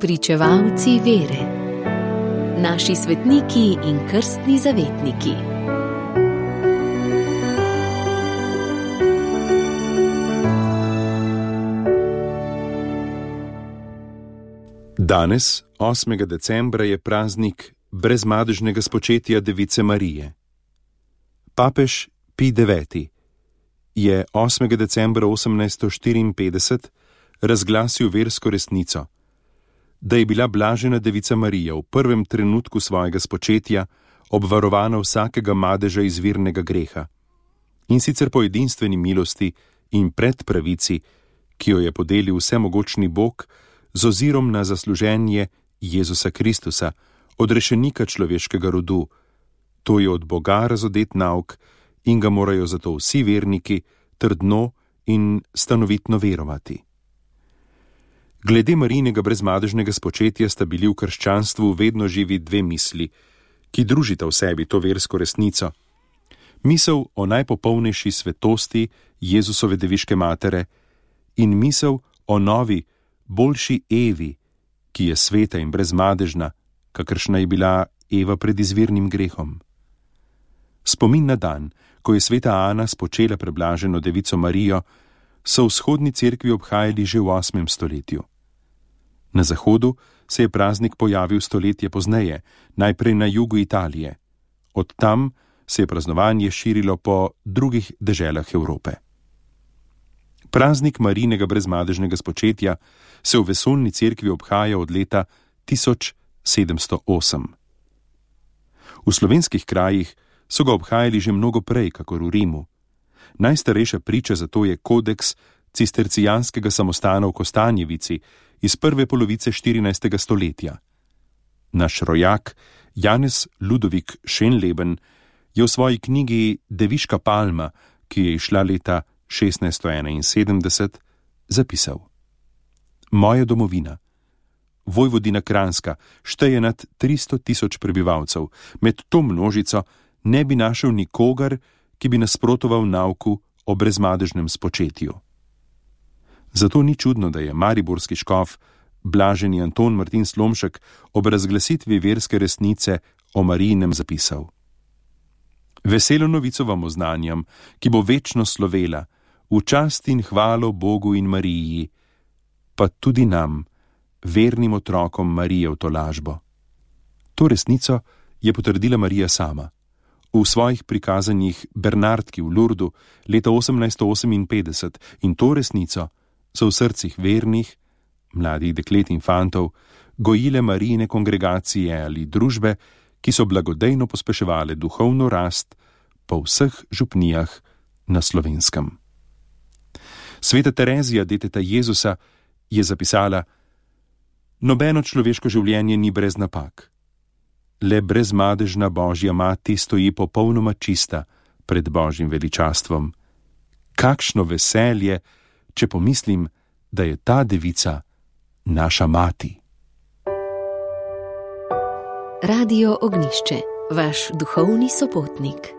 Pričevalci vere, naši svetniki in krstni zavetniki. Danes, 8. decembra, je praznik brezmadežnega spočetja Device Marije. Papež Pi IX je 8. decembra 1854 razglasil versko resnico, da je bila blažena Devica Marija v prvem trenutku svojega spočetja obvarovana vsakega madeža izvirnega greha in sicer po edinstveni milosti in predpravici, ki jo je podelil vsemogočni Bog z ozirom na zasluženje Jezusa Kristusa, odrešenika človeškega rodu, to je od Boga razodet nauk in ga morajo zato vsi verniki trdno in stanovitno verovati. Glede Marijinega brezmadežnega spočetja sta bili v krščanstvu vedno živi dve misli, ki družita v sebi to versko resnico: misel o najpopolnejši svetosti Jezusove deviške matere in misel o novi, boljši Evi, ki je sveta in brezmadežna, kakršna je bila Eva pred izvirnim grehom. Spomin na dan, ko je sveta Ana spočela preblaženo devico Marijo, so v vzhodni cerkvi obhajali že v 8. stoletju. Na zahodu se je praznik pojavil stoletje pozneje, najprej na jugu Italije. Od tam se je praznovanje širilo po drugih deželah Evrope. Praznik Marijinega brezmadežnega spočetja se v vesolni cerkvi obhaja od leta 1708. V slovenskih krajih so ga obhajali že mnogo prej, kakor v Rimu. Najstarejša priča za to je kodeks cistercijanskega samostana v Kostanjevici iz prve polovice 14. stoletja. Naš rojak Janez Ludovik Šenleben je v svoji knjigi Deviška palma, ki je išla leta 1671, zapisal: Moja domovina, Vojvodina Kranska, šteje nad 300 tisoč prebivalcev, med to množico ne bi našel nikogar, ki bi nasprotoval nauku o brezmadežnem spočetju. Zato ni čudno, da je mariborski škof, blaženi Anton Martin Slomšek, ob razglasitvi verske resnice o Marijinem zapisal: Veselo novico vam oznanjam, ki bo večno slovela, v čast in hvalo Bogu in Mariji, pa tudi nam, vernim otrokom Marije v to lažbo. To resnico je potrdila Marija sama. V svojih prikazanjih Bernardki v Lurdu leta 1858 in to resnico so v srcih vernih, mladih deklet in fantov, gojile marijine kongregacije ali družbe, ki so blagodejno pospeševale duhovno rast po vseh župnijah na slovenskem. Sveta Terezija, deteta Jezusa, je zapisala: Nobeno človeško življenje ni brez napak. Le brezmadežna Božja mati stoji popolnoma čista pred Božjim veličastvom. Kakšno veselje, če pomislim, da je ta devica naša mati. Radio Ognišče, vaš duhovni sopotnik.